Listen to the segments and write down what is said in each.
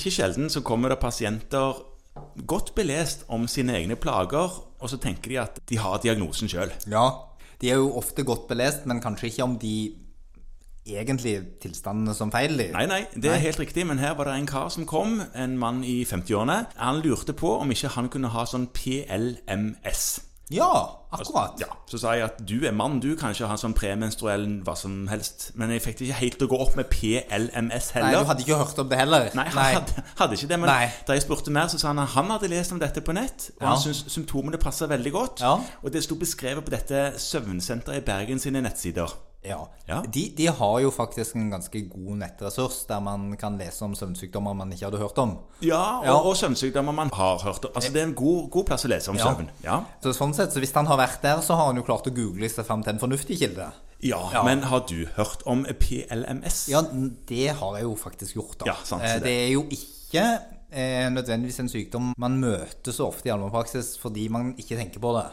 Ikke sjelden så kommer det pasienter godt belest om sine egne plager, og så tenker de at de har diagnosen sjøl. Ja, de er jo ofte godt belest, men kanskje ikke om de egentlige tilstandene som feil de. Nei, nei, det er helt riktig, men her var det en kar som kom, en mann i 50-årene. Han lurte på om ikke han kunne ha sånn PLMS. Ja, akkurat. Ja, Så sa jeg at du er mann, du kan ikke ha sånn premenstruell hva som helst. Men jeg fikk det ikke helt til å gå opp med PLMS heller. Nei, du hadde ikke hørt om det heller. Nei, han Hadde, hadde ikke det, men Nei. da jeg spurte mer, så sa han at han hadde lest om dette på nett, og Ja. han syntes symptomene passa veldig godt. Ja. Og det sto beskrevet på dette søvnsenteret i Bergen sine nettsider. Ja. Ja. De, de har jo faktisk en ganske god nettressurs der man kan lese om søvnsykdommer man ikke hadde hørt om. Ja, og, Ja. og søvnsykdommer man har hørt om. Altså, det er en god, god plass å lese om Ja. søvn. Ja. Så sånn sett, så Hvis han har vært der, så har han jo klart å google seg fram til en fornuftig kilde. Ja, Ja. men har du hørt om PLMS? Ja, det har jeg jo faktisk gjort. da Ja, sant, Eh, det. Det er jo ikke eh, nødvendigvis en sykdom man møter så ofte i allmennpraksis fordi man ikke tenker på det.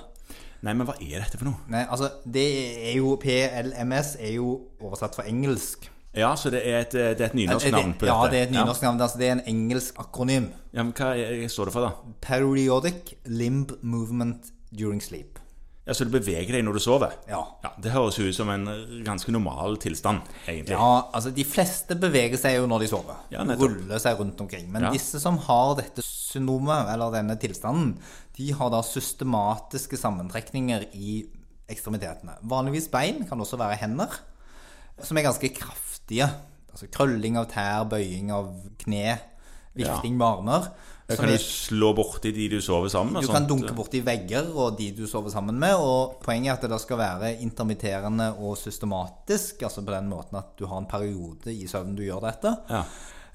Nei, men hva er dette for noe? Nei, altså, det er jo PLMS er jo oversatt fra engelsk. Ja, så det er et, det er et nynorsk navn på dette? Ja, det er et nynorsk navn. Altså, det er en engelsk akronym. Ja, men hva står det for, da? Periodic limb movement during sleep. Ja, Så du beveger deg når du sover? Ja. ja det høres jo ut som en ganske normal tilstand, egentlig. Ja, altså De fleste beveger seg jo når de sover. Ja. Ruller seg rundt omkring. Men Ja. disse som har dette syndromet, eller denne tilstanden, de har da systematiske sammentrekninger i ekstremitetene. Vanligvis bein, kan også være hender, som er ganske kraftige. Altså krølling av tær, bøying av kne, vifting med armer. som Kan du slå borti de du sover sammen med? Du og kan sånt? dunke borti vegger og de du sover sammen med. Og poenget er at det da skal være intermitterende og systematisk. Altså på den måten at du har en periode i søvnen du gjør dette. Ja.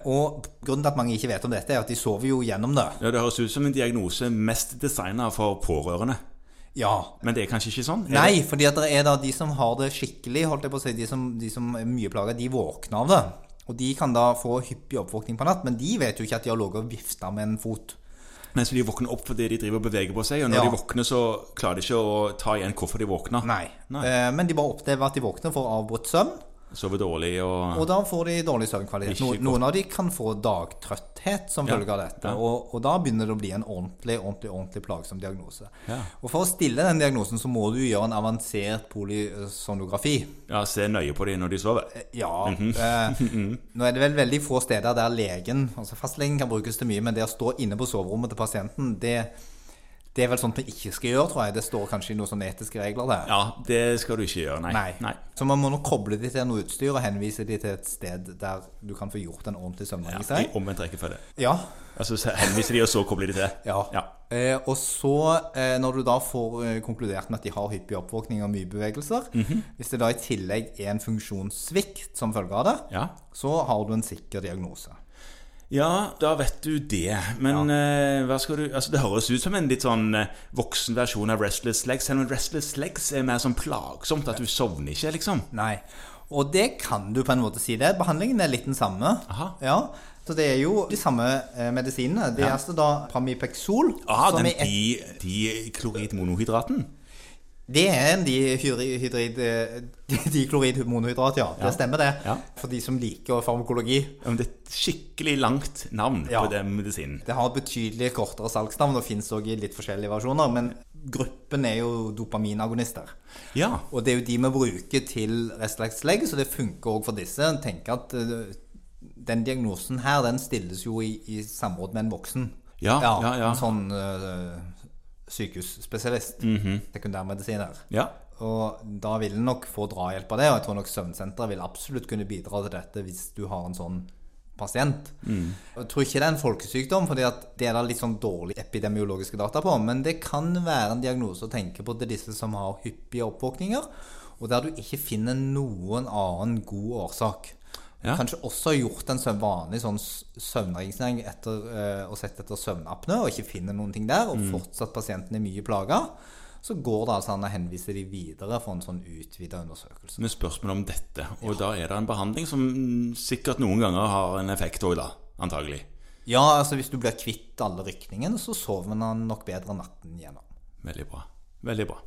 Og grunnen til at mange ikke vet om dette, er at de sover jo gjennom det. ja, Det høres ut som en diagnose mest designa for pårørende. Ja. Men det er kanskje ikke sånn? Nei, fordi at det er da de som har det skikkelig, holdt jeg på å si, de som, de som er mye plaga, de våkner av det. Og de kan da få hyppig oppvåkning på natt, men de vet jo ikke at de har ligget og vifta med en fot. Nei, så de våkner opp fordi de driver og beveger på seg, og når Ja. de våkner, så klarer de ikke å ta igjen hvorfor de våkner. Nei. Nei. Eh, Men de bare opplever at de våkner for avbrutt søvn. Sover dårlig og Og da får de dårlig søvnkvalitet. No, noen av de kan få dagtrøtthet som Ja. følge av dette. Ja. Og, og da begynner det å bli en ordentlig ordentlig, ordentlig plagsom diagnose. Ja. Og For å stille den diagnosen så må du gjøre en avansert polysonografi. ja, se nøye på dem når de sover. Ja. Mhm. eh, nå er det vel veldig få steder der legen Altså fastlegen kan brukes til mye, men det å stå inne på soverommet til pasienten, det, det er vel sånt man ikke skal gjøre, tror jeg. Det står kanskje i noen sånne etiske regler der. Ja, det skal du ikke gjøre, nei. Nei. nei. Så man må nå koble de til noe utstyr og henvise de til et sted der du kan få gjort en ordentlig Ja, søvnanalyse. I omvendt rekkefølge. Ja. Altså henvise henviser de, og så kobler de til. Ja. Ja. Eh, og så, eh, når du da får eh, konkludert med at de har hyppig oppvåkning og mye bevegelser Mhm. Hvis det da i tillegg er en funksjonssvikt som følge av det, ja. så har du en sikker diagnose. Ja, da vet du det. Men hva skal du Altså, det høres ut som en litt sånn eh, voksen versjon av Restless Legs. Selv om Restless Legs er mer sånn plagsomt at du sovner ikke, liksom. Nei. Og det kan du på en måte si det. Behandlingen er litt den samme. Aha. Ja, Så det er jo de samme eh, medisinene. Det er altså da Pramipexol. Ah, som den er dikloridmonohydraten? Det er en dihydrid, eh, dikloridmonohydrat, ja. Det Ja. stemmer, det. Ja. For de som liker farmakologi. Men det er et skikkelig langt navn Ja. på den medisinen. Det har et betydelig kortere salgsnavn og fins òg i litt forskjellige versjoner. Men gruppen er jo dopaminagonister. Ja. Og det er jo de vi bruker til Restless så det funker òg for disse. Tenk at eh, den diagnosen her, den stilles jo i, i samråd med en voksen. Ja, ja, ja. En sånn eh, sykehusspesialist. Sekundærmedisiner. Ja. Og da vil en nok få drahjelp av det, og jeg tror nok Søvnsenteret vil absolutt kunne bidra til dette hvis du har en sånn pasient. Jeg tror ikke det er en folkesykdom, for det er da litt sånn dårlig epidemiologiske data på. Men det kan være en diagnose å tenke på til disse som har hyppige oppvåkninger, og der du ikke finner noen annen god årsak. Ja. kanskje også har gjort en søvn- vanlig sånn søvnregistrering etter, eh, og sett etter søvnapne og ikke finner noen ting der, og fortsatt pasienten er mye plaga. Så går det altså an å henvise de videre for en sånn utvida undersøkelse. Med spørsmål om dette. Og da er det en behandling som mm, sikkert noen ganger har en effekt òg, da. Antagelig. Ja, altså hvis du blir kvitt alle rykningene, så sover man nok bedre natten gjennom. Veldig bra. Veldig bra.